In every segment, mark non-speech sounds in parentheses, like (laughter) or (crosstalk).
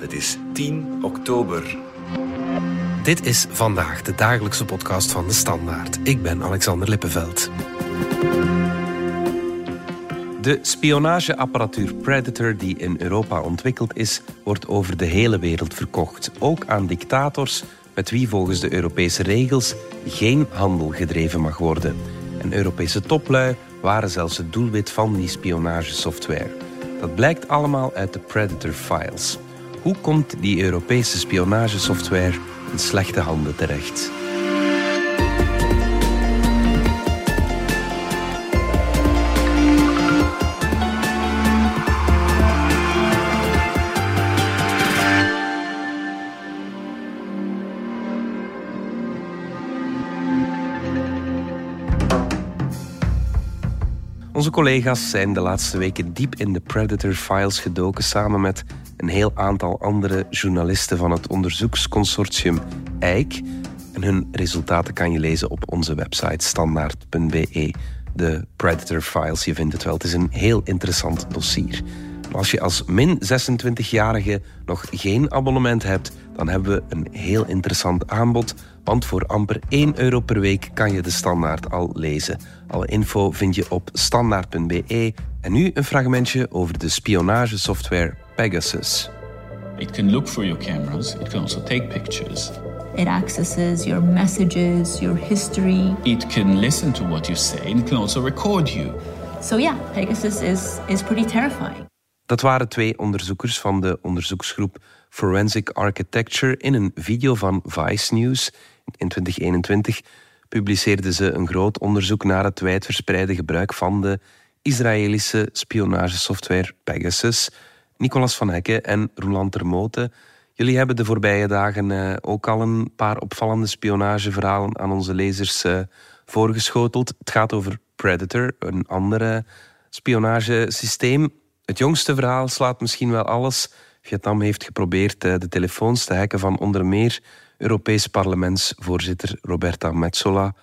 Het is 10 oktober. Dit is vandaag de dagelijkse podcast van de Standaard. Ik ben Alexander Lippenveld. De spionageapparatuur Predator die in Europa ontwikkeld is, wordt over de hele wereld verkocht. Ook aan dictators met wie volgens de Europese regels geen handel gedreven mag worden. En Europese toplui waren zelfs het doelwit van die spionagesoftware. Dat blijkt allemaal uit de Predator Files. Hoe komt die Europese spionagesoftware in slechte handen terecht? Onze collega's zijn de laatste weken diep in de Predator Files gedoken samen met een heel aantal andere journalisten van het onderzoeksconsortium EIK. En hun resultaten kan je lezen op onze website standaard.be. De Predator Files, je vindt het wel. Het is een heel interessant dossier. Als je als min 26-jarige nog geen abonnement hebt, dan hebben we een heel interessant aanbod. Want voor amper 1 euro per week kan je de standaard al lezen. Alle info vind je op standaard.be. En nu een fragmentje over de spionagesoftware Pegasus. It can look for your cameras, it can also take pictures. It accesses your messages, your history. It can listen to what you say and it can also record you. So yeah, Pegasus is is pretty terrifying. Dat waren twee onderzoekers van de onderzoeksgroep Forensic Architecture in een video van Vice News. In 2021 publiceerden ze een groot onderzoek naar het wijdverspreide gebruik van de Israëlische spionagesoftware Pegasus. Nicolas van Hekken en Roland Termote. Jullie hebben de voorbije dagen eh, ook al een paar opvallende spionageverhalen aan onze lezers eh, voorgeschoteld. Het gaat over Predator, een andere spionagesysteem. Het jongste verhaal slaat misschien wel alles. Vietnam heeft geprobeerd eh, de telefoons te hacken van onder meer Europees parlementsvoorzitter Roberta Metsola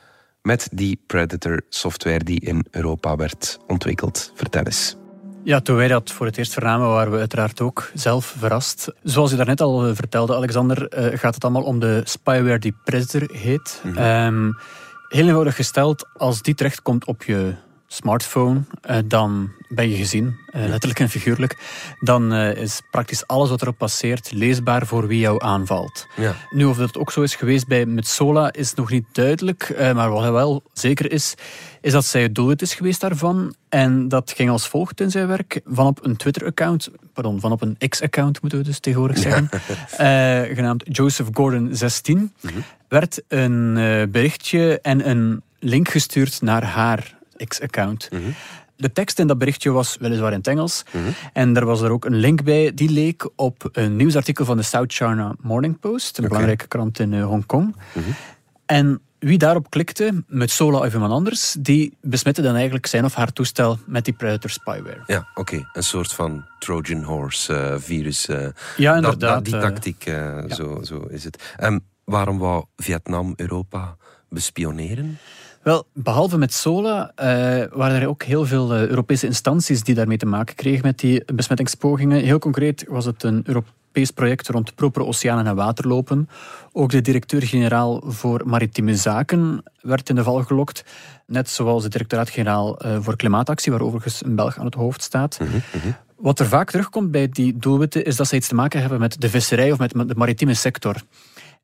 met die Predator-software die in Europa werd ontwikkeld. Vertel eens. Ja, toen wij dat voor het eerst vernamen, waren we uiteraard ook zelf verrast. Zoals u daarnet al vertelde, Alexander, eh, gaat het allemaal om de spyware die Predator heet. Mm heel eenvoudig gesteld, als die terechtkomt op je smartphone, eh, dan ben je gezien, eh, letterlijk en figuurlijk. Dan eh, is praktisch alles wat erop passeert leesbaar voor wie jou aanvalt. Ja. Nu, of dat ook zo is geweest bij Metsola, is nog niet duidelijk. maar wat wel zeker is, is dat zij het doelwit is geweest daarvan. En dat ging als volgt in zijn werk. Van op een Twitter-account, pardon, van op een X-account moeten we dus tegenwoordig zeggen, (laughs) genaamd Joseph Gordon 16, mhm. werd een berichtje en een link gestuurd naar haar X-account. Mhm. De tekst in dat berichtje was weliswaar in het Engels. Mhm. En er was er ook een link bij die leek op een nieuwsartikel van de South China Morning Post, een belangrijke krant in uh, Hongkong. Mhm. En wie daarop klikte, met Sola of iemand anders, die besmette dan eigenlijk zijn of haar toestel met die Predator spyware. Ja, oké. Een soort van Trojan horse uh, virus. Uh, ja, inderdaad. die tactiek, ja. zo, zo is het. Um, waarom wou Vietnam Europa bespioneren? Wel, behalve met SOLA uh, waren er ook heel veel uh, Europese instanties die daarmee te maken kregen met die besmettingspogingen. Heel concreet was het een Europees project rond propere oceanen en waterlopen. Ook de directeur-generaal voor maritieme zaken werd in de val gelokt. Net zoals de directoraat-generaal uh, voor klimaatactie, waar overigens een Belg aan het hoofd staat. Mhm, mhm. Wat er vaak terugkomt bij die doelwitten is dat ze iets te maken hebben met de visserij of met de maritieme sector.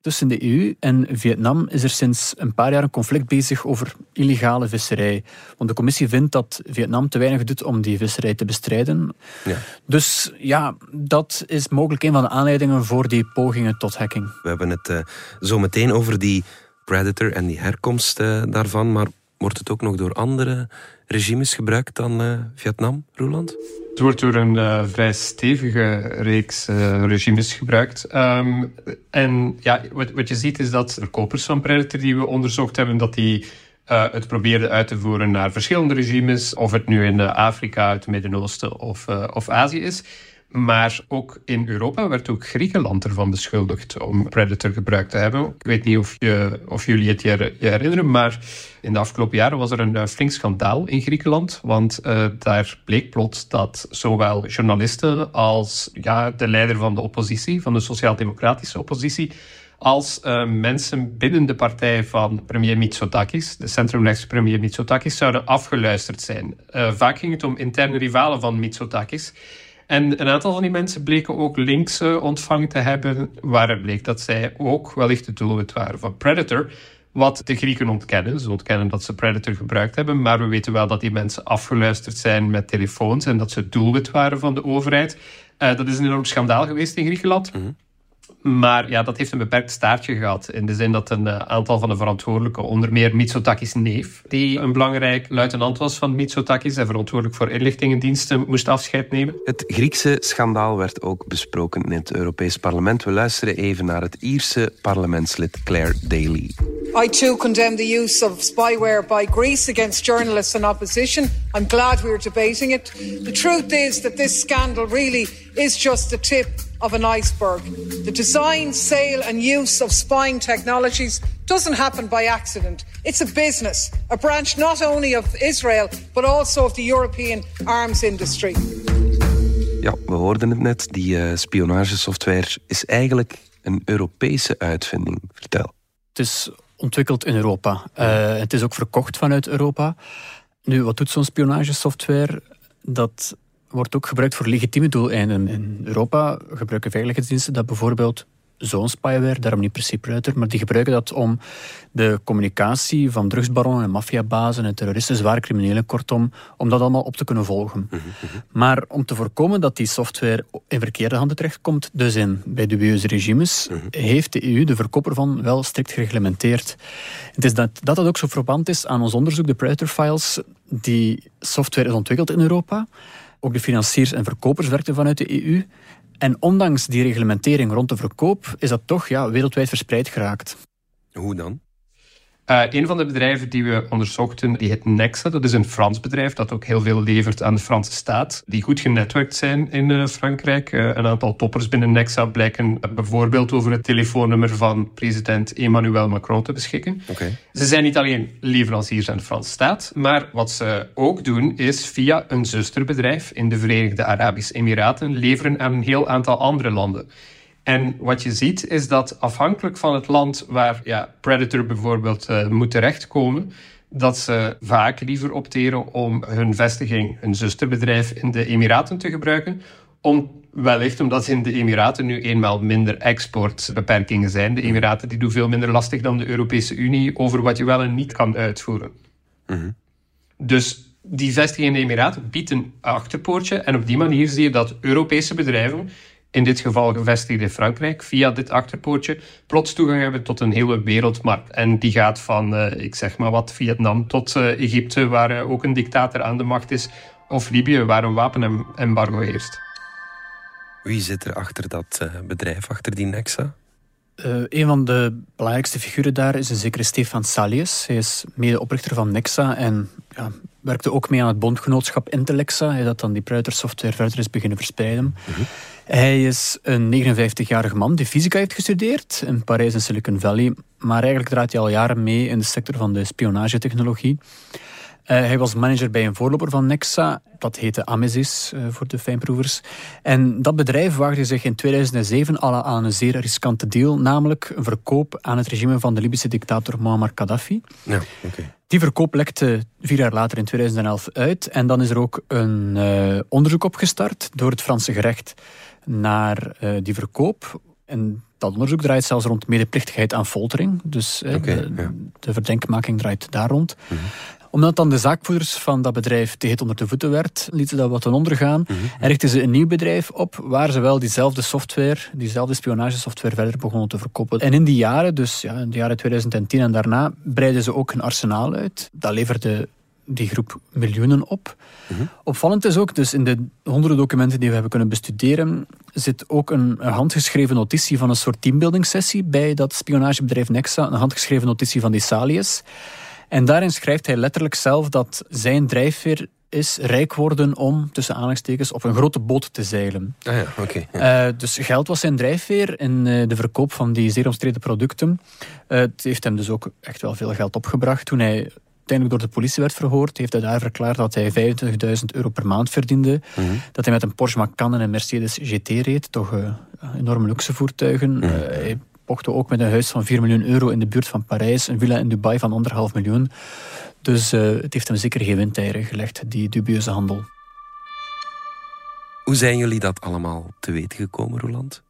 Tussen de EU en Vietnam is er sinds een paar jaar een conflict bezig over illegale visserij. Want de commissie vindt dat Vietnam te weinig doet om die visserij te bestrijden. Ja. Dus ja, dat is mogelijk een van de aanleidingen voor die pogingen tot hacking. We hebben het uh, zo meteen over die Predator en die herkomst uh, daarvan. Maar wordt het ook nog door andere regimes gebruikt dan uh, Vietnam, Roland? Het wordt door een uh, vrij stevige reeks uh, regimes gebruikt. Um, en ja, wat, wat je ziet is dat verkopers van Predator die we onderzocht hebben, dat die het probeerden uit te voeren naar verschillende regimes, of het nu in Afrika, het Midden-Oosten of, of Azië is. Maar ook in Europa werd ook Griekenland ervan beschuldigd om Predator gebruikt te hebben. Ik weet niet of, je, of jullie het je, herinneren, maar in de afgelopen jaren was er een uh, flink schandaal in Griekenland. Want uh, daar bleek plots dat zowel journalisten als ja, de leider van de oppositie, van de sociaal-democratische oppositie, als uh, mensen binnen de partij van premier Mitsotakis, de centrumrechtse premier Mitsotakis, zouden afgeluisterd zijn. Vaak ging het om interne rivalen van Mitsotakis. En een aantal van die mensen bleken ook links ontvangen te hebben, waaruit bleek dat zij ook wellicht het doelwit waren van Predator. Wat de Grieken ontkennen. Ze ontkennen dat ze Predator gebruikt hebben, maar we weten wel dat die mensen afgeluisterd zijn met telefoons en dat ze het doelwit waren van de overheid. dat is een enorm schandaal geweest in Griekenland. -hmm. Maar ja, dat heeft een beperkt staartje gehad. In de zin dat een uh, aantal van de verantwoordelijken, onder meer Mitsotakis' neef, die een belangrijk luitenant was van Mitsotakis en verantwoordelijk voor inlichtingendiensten, moest afscheid nemen. Het Griekse schandaal werd ook besproken in het Europees Parlement. We luisteren even naar het Ierse parlementslid Claire Daly. I too condemn the use of spyware by Greece against journalists and opposition. I'm glad we're debating it. The truth is that this scandal really is just the tip of an iceberg. The design, sale, and use of spying technologies doesn't happen by accident. It's a business, a branch not only of Israel, but also of the European arms industry. Ja, we hoorden het net. Die uh, spionagesoftware is eigenlijk een Europese uitvinding. Vertel. Het is ontwikkeld in Europa. Uh, het is ook verkocht vanuit Europa. Nu, wat doet zo'n spionagesoftware? Dat wordt ook gebruikt voor legitieme doeleinden. In Europa gebruiken veiligheidsdiensten dat bijvoorbeeld zo'n spyware, daarom niet per se Pruiter, maar die gebruiken dat om de communicatie van drugsbaronnen en maffiabazen en terroristen, zware criminelen, kortom, om dat allemaal op te kunnen volgen. Mhm, mhm. Maar om te voorkomen dat die software in verkeerde handen terechtkomt, dus in bij dubieuze regimes, mhm. heeft de EU de verkoper van wel strikt gereglementeerd. Het is dat, dat dat ook zo verband is aan ons onderzoek, de Pruiter Files. Die software is ontwikkeld in Europa. Ook de financiers en verkopers werkten vanuit de EU. En ondanks die reglementering rond de verkoop is dat toch ja, wereldwijd verspreid geraakt. Hoe dan? Uh, een van de bedrijven die we onderzochten, die heet Nexa. Dat is een Frans bedrijf dat ook heel veel levert aan de Franse staat. Die goed genetwerkt zijn in uh, Frankrijk. Uh, een aantal toppers binnen Nexa blijken bijvoorbeeld over het telefoonnummer van president Emmanuel Macron te beschikken. Okay. Ze zijn niet alleen leveranciers aan de Franse staat, maar wat ze ook doen is via een zusterbedrijf in de Verenigde Arabische Emiraten leveren aan een heel aantal andere landen. En wat je ziet is dat afhankelijk van het land waar ja, Predator bijvoorbeeld uh, moet terechtkomen, dat ze vaak liever opteren om hun vestiging, hun zusterbedrijf in de Emiraten te gebruiken, om wellicht omdat in de Emiraten nu eenmaal minder exportbeperkingen zijn. De Emiraten die doen veel minder lastig dan de Europese Unie over wat je wel en niet kan uitvoeren. Mhm. Dus die vestiging in de Emiraten biedt een achterpoortje en op die manier zie je dat Europese bedrijven in dit geval gevestigd in Frankrijk, via dit achterpoortje, plots toegang hebben tot een hele wereldmarkt. En die gaat van, uh, ik zeg maar wat, Vietnam tot uh, Egypte, waar uh, ook een dictator aan de macht is, of Libië, waar een wapenembargo heerst. Wie zit er achter dat bedrijf, achter die Nexa? een van de belangrijkste figuren daar is een zekere Stefan Salius. Hij is medeoprichter van Nexa en ja, werkte ook mee aan het bondgenootschap Intelexa, hij dat dan die Pruiter software verder is beginnen verspreiden. Mhm. Hij is een 59-jarige man die fysica heeft gestudeerd in Parijs en Silicon Valley, maar eigenlijk draait hij al jaren mee in de sector van de spionagetechnologie. Uh, hij was manager bij een voorloper van Nexa, dat heette Amesis uh, voor de fijnproevers. En dat bedrijf waagde zich in 2007 al aan een zeer riskante deal, namelijk een verkoop aan het regime van de Libische dictator Muammar Gaddafi. Ja, okay. Die verkoop lekte vier jaar later in 2011 uit en dan is er ook een uh, onderzoek opgestart door het Franse gerecht naar die verkoop. En dat onderzoek draait zelfs rond medeplichtigheid aan foltering. Dus okay, de, ja. de verdenkmaking draait daar rond. Mm -hmm omdat dan de zaakvoerders van dat bedrijf te hit onder de voeten werd, lieten ze dat wat ten onder gaan. Mm -hmm. En richtten ze een nieuw bedrijf op, waar ze wel diezelfde software, diezelfde spionagesoftware verder begonnen te verkopen. En in die jaren, dus ja, in de jaren 2010 en daarna, breidden ze ook een arsenaal uit. Dat leverde die groep miljoenen op. Mm -hmm. Opvallend is ook, dus in de honderden documenten die we hebben kunnen bestuderen, zit ook een, een handgeschreven notitie van een soort teambuilding-sessie bij dat spionagebedrijf Nexa, een handgeschreven notitie van die Salius. En daarin schrijft hij letterlijk zelf dat zijn drijfveer is rijk worden om, tussen aanhalingstekens, op een grote boot te zeilen. Ah ja, oké. Uh, dus geld was zijn drijfveer in uh, de verkoop van die zeer omstreden producten. Uh, het heeft hem dus ook echt wel veel geld opgebracht. Toen hij uiteindelijk door de politie werd verhoord, heeft hij daar verklaard dat hij 25.000 euro per maand verdiende. Mm -hmm. Dat hij met een Porsche Macan en een Mercedes GT reed, toch enorme luxe voertuigen. Mm -hmm. hij pochte ook met een huis van 4 miljoen euro in de buurt van Parijs, een villa in Dubai van 1,5 miljoen. Dus uh, het heeft hem zeker geen windeieren gelegd, die dubieuze handel. Hoe zijn jullie dat allemaal te weten gekomen, Roland?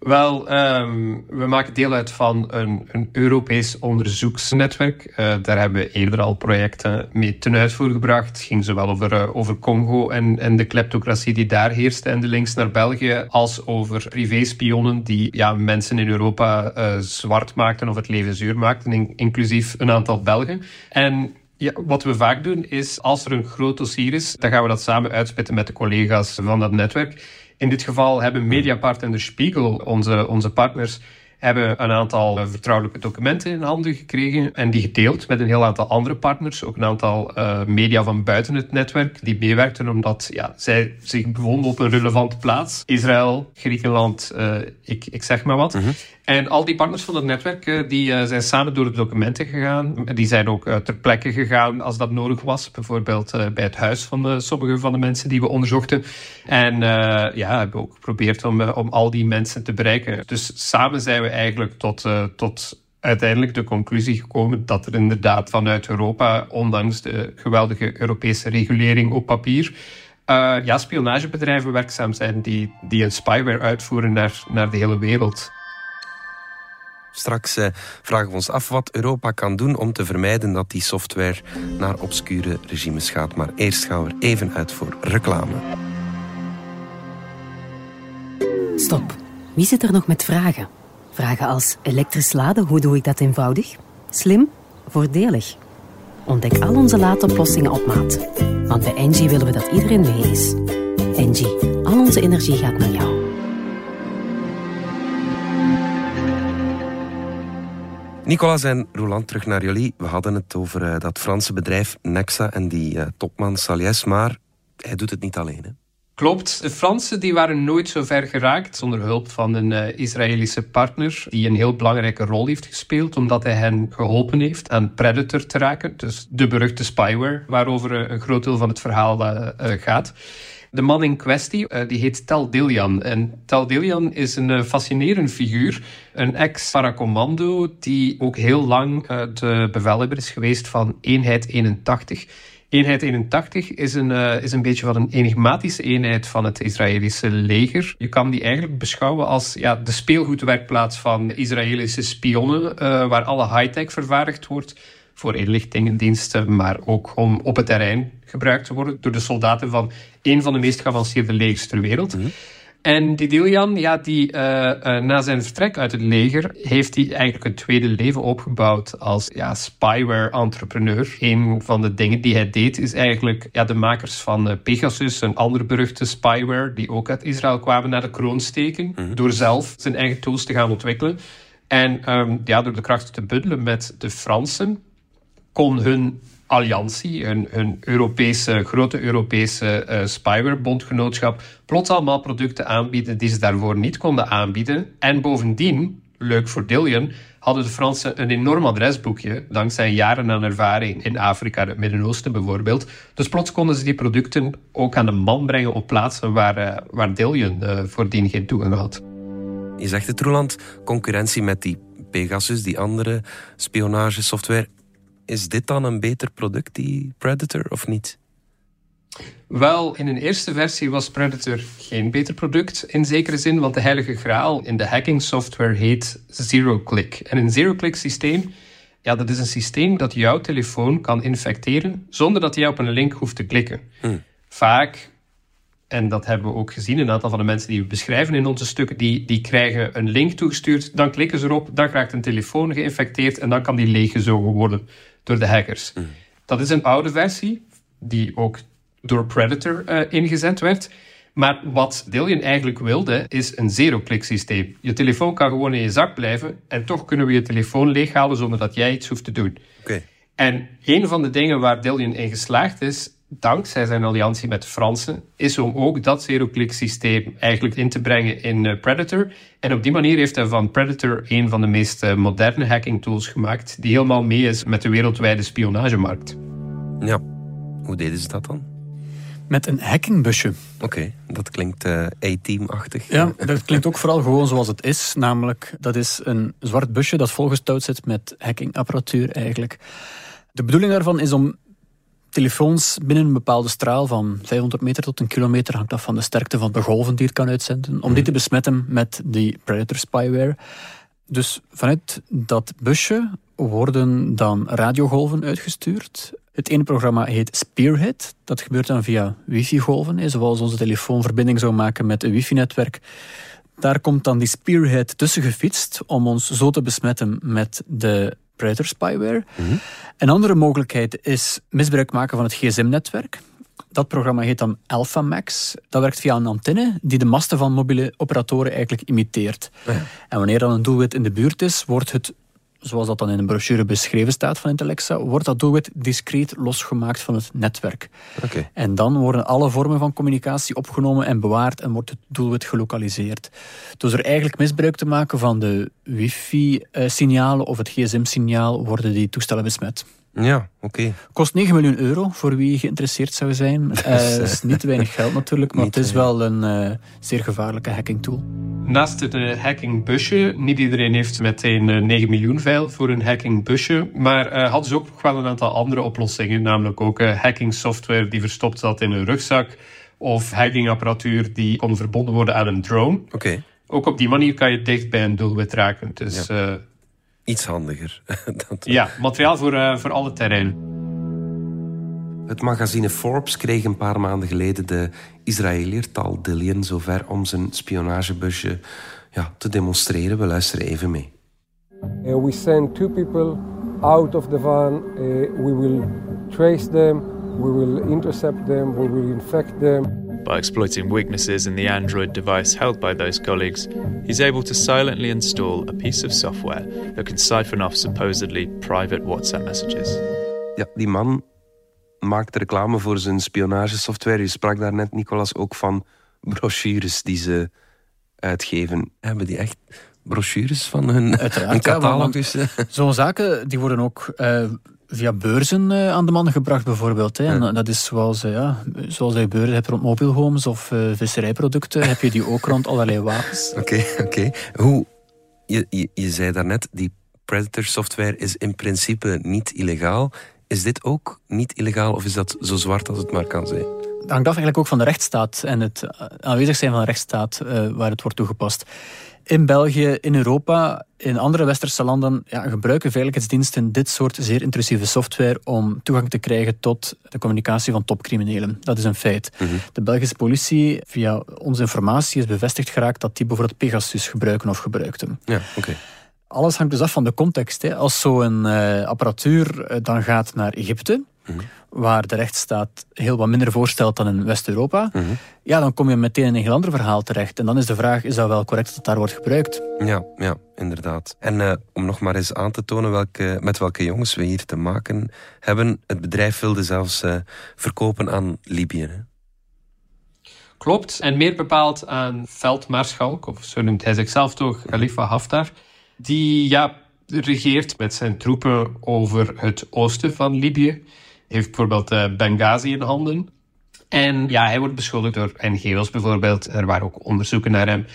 Wel, um, we maken deel uit van een, een Europees onderzoeksnetwerk. Uh, daar hebben we eerder al projecten mee ten uitvoer gebracht. Het ging zowel over, uh, over Congo en, en de kleptocratie die daar heerste en de links naar België, als over privéspionnen die ja, mensen in Europa uh, zwart maakten of het leven zuur maakten, in, inclusief een aantal Belgen. En ja, wat we vaak doen is, als er een groot dossier is, dan gaan we dat samen uitspitten met de collega's van dat netwerk. In dit geval hebben Mediapart en de Spiegel, onze, onze partners, hebben een aantal vertrouwelijke documenten in handen gekregen en die gedeeld met een heel aantal andere partners, ook een aantal uh, media van buiten het netwerk, die meewerkten omdat ja, zij zich bevonden op een relevante plaats. Israël, Griekenland, uh, ik, ik zeg maar wat. Mm -hmm. En al die partners van het netwerk uh, die, zijn samen door de documenten gegaan. Die zijn ook ter plekke gegaan als dat nodig was. Bijvoorbeeld bij het huis van de, sommige van de mensen die we onderzochten. En ja, hebben ook geprobeerd om, om al die mensen te bereiken. Dus samen zijn we eigenlijk tot, uh, tot uiteindelijk de conclusie gekomen dat er inderdaad vanuit Europa, ondanks de geweldige Europese regulering op papier, uh, ja, spionagebedrijven werkzaam zijn die, die een spyware uitvoeren naar, naar de hele wereld. Straks eh, vragen we ons af wat Europa kan doen om te vermijden dat die software naar obscure regimes gaat. Maar eerst gaan we er even uit voor reclame. Stop. Wie zit er nog met vragen? Vragen als elektrisch laden, hoe doe ik dat eenvoudig? Slim? Voordelig? Ontdek al onze laadoplossingen op maat. Want bij Engie willen we dat iedereen mee is. Engie, al onze energie gaat naar jou. Nicolas en Roland, terug naar jullie. We hadden het over uh, dat Franse bedrijf Nexa en die uh, topman Salies, maar hij doet het niet alleen. Klopt. De Fransen die waren nooit zo ver geraakt zonder hulp van een uh, Israëlische partner die een heel belangrijke rol heeft gespeeld omdat hij hen geholpen heeft aan Predator te raken. Dus de beruchte spyware waarover uh, een groot deel van het verhaal uh, gaat. De man in kwestie die heet Tal Dillian. En Tal Dillian is een fascinerende figuur. Een ex-paracommando die ook heel lang de bevelhebber is geweest van Eenheid 81. Eenheid 81 is een, uh, is een beetje van een enigmatische eenheid van het Israëlische leger. Je kan die eigenlijk beschouwen als ja, de speelgoedwerkplaats van Israëlische spionnen, uh, waar alle high-tech vervaardigd wordt voor inlichtingendiensten, maar ook om op het terrein gebruikt te worden door de soldaten van een van de meest geavanceerde legers ter wereld. -hmm. En die Diljan, ja, die, uh, uh, na zijn vertrek uit het leger, heeft hij eigenlijk een tweede leven opgebouwd als ja, spyware-entrepreneur. Een van de dingen die hij deed, is eigenlijk ja, de makers van uh, Pegasus, een andere beruchte spyware, die ook uit Israël kwamen, naar de kroon steken. Mm -hmm. Door zelf zijn eigen tools te gaan ontwikkelen. En um, ja, door de krachten te bundelen met de Fransen, kon hun alliantie, een Europese, grote Europese uh, spyware-bondgenootschap, plots allemaal producten aanbieden die ze daarvoor niet konden aanbieden. En bovendien, leuk voor Dillian, hadden de Fransen een enorm adresboekje, dankzij jaren aan ervaring in Afrika het Midden-Oosten bijvoorbeeld. Dus plots konden ze die producten ook aan de man brengen op plaatsen waar, uh, waar Dillian uh, voordien geen toegang had. Je zegt het, Roland, concurrentie met die Pegasus, die andere spionagesoftware is dit dan een beter product, die Predator, of niet? Wel, in een eerste versie was Predator geen beter product in zekere zin, want de heilige graal in de hacking software heet zero-click. En een zero-click systeem, ja, dat is een systeem dat jouw telefoon kan infecteren zonder dat jij op een link hoeft te klikken. Hmm. Vaak, en dat hebben we ook gezien, een aantal van de mensen die we beschrijven in onze stukken, die, die krijgen een link toegestuurd, dan klikken ze erop, dan raakt een telefoon geïnfecteerd en dan kan die leeggezogen worden door de hackers. Mm. Dat is een oude versie, die ook door Predator uh, ingezet werd. Maar wat Dillian eigenlijk wilde, is een zero-click systeem. Je telefoon kan gewoon in je zak blijven en toch kunnen we je telefoon leeghalen zonder dat jij iets hoeft te doen. Okay. En een van de dingen waar Dillian in geslaagd is, dankzij zijn alliantie met de Fransen, is om ook dat zero-click systeem eigenlijk in te brengen in eh, Predator. En op die manier heeft hij van Predator een van de meest eh, moderne hacking tools gemaakt, die helemaal mee is met de wereldwijde spionagemarkt. Ja, hoe deden ze dat dan? Met een hackingbusje. Oké, dat klinkt uh, A-team-achtig. Ja, dat klinkt ook vooral gewoon zoals het is. Namelijk, dat is een zwart busje dat volgestouwd zit met hackingapparatuur eigenlijk. De bedoeling daarvan is om telefoons binnen een bepaalde straal van 500 meter tot een kilometer, hangt af van de sterkte van de golven die het kan uitzenden, om die te besmetten met die Predator spyware. Dus vanuit dat busje worden dan radiogolven uitgestuurd. Het ene programma heet Spearhead. Dat gebeurt dan via wifi-golven, zoals onze telefoon verbinding zou maken met een wifi-netwerk. Daar komt dan die Spearhead tussen gefietst om ons zo te besmetten met de Predator spyware. Een andere mogelijkheid is misbruik maken van het gsm-netwerk. Dat programma heet dan AlphaMax. Dat werkt via een antenne die de masten van mobiele operatoren eigenlijk imiteert. En wanneer dan een doelwit in de buurt is, wordt het zoals dat dan in een brochure beschreven staat van Intellexa, wordt dat doelwit discreet losgemaakt van het netwerk. Okay. En dan worden alle vormen van communicatie opgenomen en bewaard en wordt het doelwit gelokaliseerd. Door er eigenlijk misbruik te maken van de wifi-signalen of het gsm-signaal worden die toestellen besmet. Ja, oké. Kost 9 miljoen euro voor wie geïnteresseerd zou zijn. Het (laughs) uh, is niet weinig geld natuurlijk, maar het is wel een uh, zeer gevaarlijke hacking tool. Naast het uh, hackingbusje, niet iedereen heeft meteen 9 miljoen veil voor een hackingbusje, maar hadden ze ook nog wel een aantal andere oplossingen, namelijk ook hacking software die verstopt zat in een rugzak of hackingapparatuur die kon verbonden worden aan een drone. Oké. Ook op die manier kan je dicht bij een doelwit raken. Dus ja iets handiger. (laughs) dat... Ja, materiaal voor, uh, voor alle terreinen. Het magazine Forbes kreeg een paar maanden geleden de Israëliër Tal Dillian zover om zijn spionagebusje ja, te demonstreren. We luisteren even mee. Uh, we send two people out of the van. Uh, we will trace them. We will intercept them. We will infect them. By exploiting weaknesses in the Android device held by those colleagues, he's able to silently install a piece of software that can siphon off supposedly private WhatsApp messages. Ja, die man maakt reclame voor zijn spionagesoftware. Je sprak daar net, Nicolas, ook van brochures die ze uitgeven. Hebben die echt brochures van hun, hun catalogus? Zo'n zaken die worden ook uh, via beurzen uh, aan de man gebracht, bijvoorbeeld. Hè. En dat is zoals, uh, ja, zoals je beurzen hebt rond mobielhomes of visserijproducten, heb je die ook rond allerlei wapens. (laughs) Oké, oké. Okay. Hoe... Je, je, je zei daarnet, die Predator software is in principe niet illegaal. Is dit ook niet illegaal of is dat zo zwart als het maar kan zijn? Het hangt af eigenlijk ook van de rechtsstaat en het aanwezig zijn van de rechtsstaat uh, waar het wordt toegepast. In België, in Europa, in andere westerse landen ja, gebruiken veiligheidsdiensten dit soort zeer intrusieve software om toegang te krijgen tot de communicatie van topcriminelen. Dat is een feit. Mhm. De Belgische politie, via onze informatie, is bevestigd geraakt dat die bijvoorbeeld Pegasus gebruiken of gebruikten. Ja, oké. Alles hangt dus af van de context. Hè. Als zo'n uh, apparatuur uh, dan gaat naar Egypte, waar de rechtsstaat heel wat minder voorstelt dan in West-Europa, ja, dan kom je meteen in een heel ander verhaal terecht. En dan is de vraag, is dat wel correct dat het daar wordt gebruikt? Ja, ja inderdaad. En uh, om nog maar eens aan te tonen welke, met welke jongens we hier te maken hebben, het bedrijf wilde zelfs verkopen aan Libië. Hè? Klopt, en meer bepaald aan veldmaarschalk, of zo noemt hij zichzelf toch, Khalifa Haftar, die ja, regeert met zijn troepen over het oosten van Libië. Heeft bijvoorbeeld uh, Benghazi in handen. En ja, hij wordt beschuldigd door NGO's bijvoorbeeld. Er waren ook onderzoeken naar hem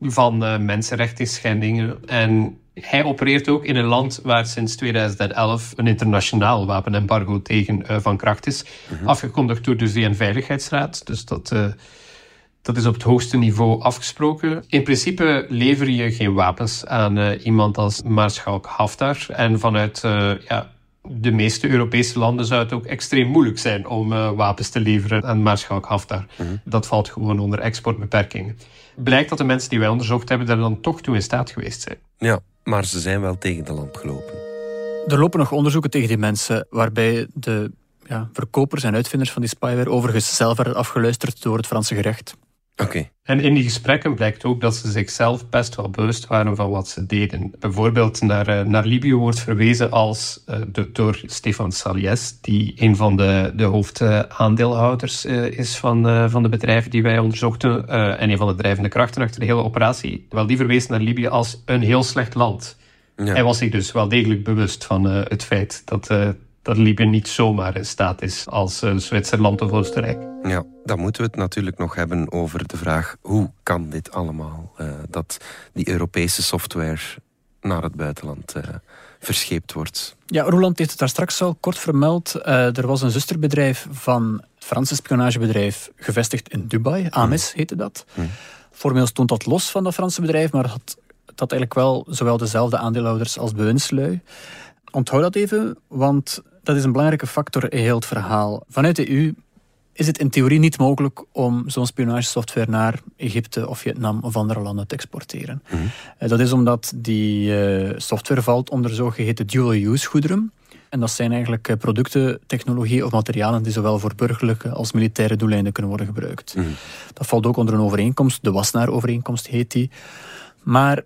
van uh, mensenrechten schendingen. En hij opereert ook in een land waar sinds 2011 een internationaal wapenembargo tegen uh, van kracht is. Afgekondigd door de VN-veiligheidsraad. Dus dat, dat is op het hoogste niveau afgesproken. In principe lever je geen wapens aan uh, iemand als Maarschalk Haftar. En vanuit ja, de meeste Europese landen zou het ook extreem moeilijk zijn om wapens te leveren aan Maarschalk Haftar. Dat valt gewoon onder exportbeperkingen. Blijkt dat de mensen die wij onderzocht hebben daar dan toch toe in staat geweest zijn. Ja, maar ze zijn wel tegen de lamp gelopen. Er lopen nog onderzoeken tegen die mensen waarbij de ja, verkopers en uitvinders van die spyware overigens zelf werden afgeluisterd door het Franse gerecht. Oké. En in die gesprekken blijkt ook dat ze zichzelf best wel bewust waren van wat ze deden. Bijvoorbeeld naar, eh, naar Libië wordt verwezen als, uh, door Stefan Salies, die een van de, de hoofdaandeelhouders uh, is van, van de bedrijven die wij onderzochten en een van de drijvende krachten achter de hele operatie. Wel, die verwees naar Libië als een heel slecht land. Ja. Hij was zich dus wel degelijk bewust van het feit dat dat Libië niet zomaar in staat is als uh, Zwitserland of Oostenrijk. Ja, dan moeten we het natuurlijk nog hebben over de vraag hoe kan dit allemaal? Uh, dat die Europese software naar het buitenland uh, verscheept wordt. Ja, Roland heeft het daar straks al kort vermeld. er was een zusterbedrijf van het Franse spionagebedrijf gevestigd in Dubai. Amis mm. heette dat. Mm. Formeel stond dat los van dat Franse bedrijf, maar had dat eigenlijk wel zowel dezelfde aandeelhouders als bewindslui. Onthoud dat even, want dat is een belangrijke factor in heel het verhaal. Vanuit de EU is het in theorie niet mogelijk om zo'n spionagesoftware naar Egypte of Vietnam of andere landen te exporteren. Mhm. Dat is omdat die uh, software valt onder zogeheten dual-use goederen. En dat zijn eigenlijk eh, producten, technologie of materialen die zowel voor burgerlijke als militaire doeleinden kunnen worden gebruikt. Mhm. Dat valt ook onder een overeenkomst, de Wassenaar-overeenkomst heet die. Maar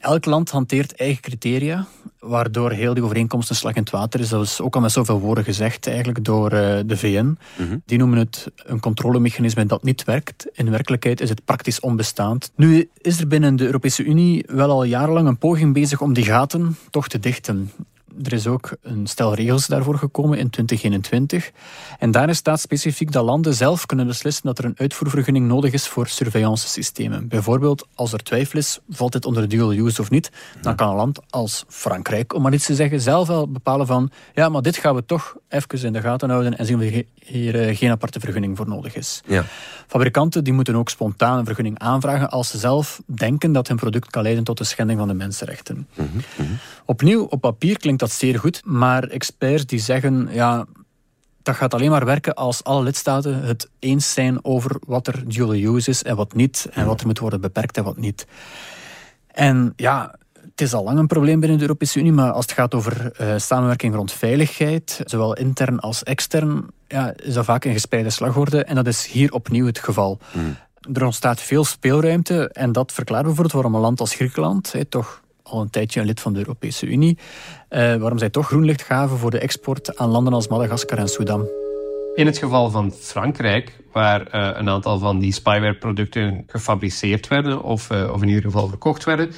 elk land hanteert eigen criteria, waardoor heel die overeenkomst een slag in het water is. Dat is ook al met zoveel woorden gezegd eigenlijk door uh, de VN. Mhm. Die noemen het een controlemechanisme dat niet werkt. In werkelijkheid is het praktisch onbestaand. Nu is er binnen de Europese Unie wel al jarenlang een poging bezig om die gaten toch te dichten er is ook een stel regels daarvoor gekomen in 2021. En daarin staat specifiek dat landen zelf kunnen beslissen dat er een uitvoervergunning nodig is voor surveillance-systemen. Bijvoorbeeld, als er twijfel is, valt dit onder dual use of niet, dan kan een land als Frankrijk, om maar iets te zeggen, zelf wel bepalen van ja, maar dit gaan we toch even in de gaten houden en zien of er hier eh, geen aparte vergunning voor nodig is. Ja. Fabrikanten die moeten ook spontaan een vergunning aanvragen als ze zelf denken dat hun product kan leiden tot de schending van de mensenrechten. Mhm, mhm. Opnieuw, op papier klinkt dat zeer goed, maar experts die zeggen, ja, dat gaat alleen maar werken als alle lidstaten het eens zijn over wat er dual use is en wat niet, en wat er moet worden beperkt en wat niet. En ja, het is al lang een probleem binnen de Europese Unie, maar als het gaat over uh, samenwerking rond veiligheid, zowel intern als extern, ja, is dat vaak een gespreide slagorde. En dat is hier opnieuw het geval. Hmm. Er ontstaat veel speelruimte en dat verklaart bijvoorbeeld waarom een land als Griekenland, toch al een tijdje een lid van de Europese Unie, uh, waarom zij toch groenlicht gaven voor de export aan landen als Madagaskar en Sudan. In het geval van Frankrijk, waar uh, een aantal van die spyware-producten gefabriceerd werden of, uh, of in ieder geval verkocht werden,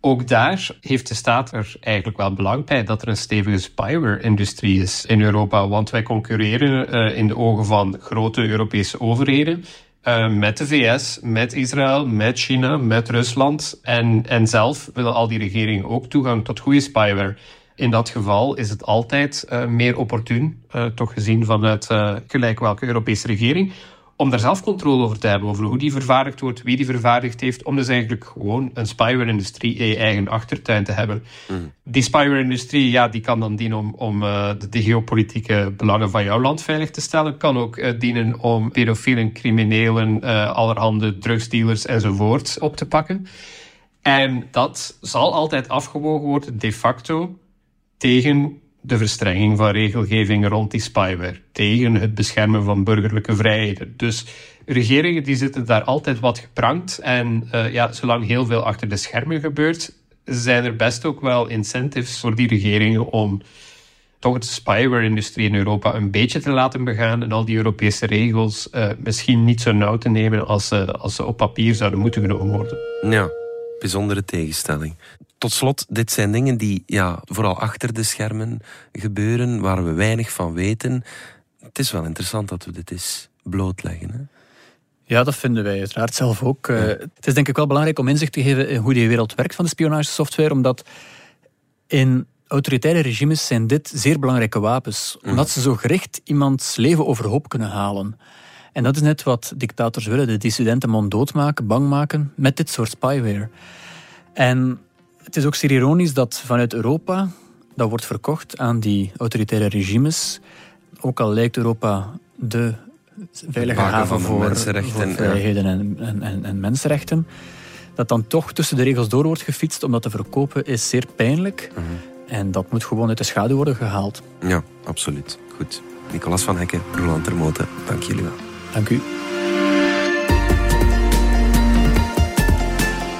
ook daar heeft de staat er eigenlijk wel belang bij dat er een stevige spyware-industrie is in Europa. Want wij concurreren in de ogen van grote Europese overheden uh, met de VS, met Israël, met China, met Rusland. En, en zelf willen al die regeringen ook toegang tot goede spyware. In dat geval is het altijd uh, meer opportun, toch gezien vanuit gelijk welke Europese regering, om daar zelf controle over te hebben, over hoe die vervaardigd wordt, wie die vervaardigd heeft, om dus eigenlijk gewoon een spyware-industrie in je eigen achtertuin te hebben. Mm. Die spyware-industrie, ja, die kan dan dienen om, om uh, de, geopolitieke belangen van jouw land veilig te stellen, kan ook uh, dienen om pedofielen, criminelen, uh, allerhande drugsdealers enzovoort op te pakken. En dat zal altijd afgewogen worden, de facto, tegen de verstrenging van regelgeving rond die spyware, tegen het beschermen van burgerlijke vrijheden. Dus regeringen die zitten daar altijd wat geprankt en uh, ja, zolang heel veel achter de schermen gebeurt, zijn er best ook wel incentives voor die regeringen om toch de spyware-industrie in Europa een beetje te laten begaan en al die Europese regels uh, misschien niet zo nauw te nemen als, ze als ze op papier zouden moeten genomen worden. Ja, bijzondere tegenstelling. Tot slot, dit zijn dingen die ja, vooral achter de schermen gebeuren, waar we weinig van weten. Het is wel interessant dat we dit eens blootleggen. Hè? Ja, dat vinden wij uiteraard zelf ook. Eh, het is denk ik wel belangrijk om inzicht te geven in hoe die wereld werkt van de spionagesoftware, omdat in autoritaire regimes zijn dit zeer belangrijke wapens, mhm. omdat ze zo gericht iemands leven overhoop kunnen halen. En dat is net wat dictators willen, de dissidenten mond doodmaken, bang maken, met dit soort spyware. En het is ook zeer ironisch dat vanuit Europa dat wordt verkocht aan die autoritaire regimes. Ook al lijkt Europa de veilige haven voor, mensenrechten, vrijheden en, en, en, mensenrechten. Dat dan toch tussen de regels door wordt gefietst om dat te verkopen is zeer pijnlijk. Mhm. En dat moet gewoon uit de schaduw worden gehaald. Ja, absoluut. Goed. Nicolas van Hekken, Roland Termoten, dank jullie wel. Dank u.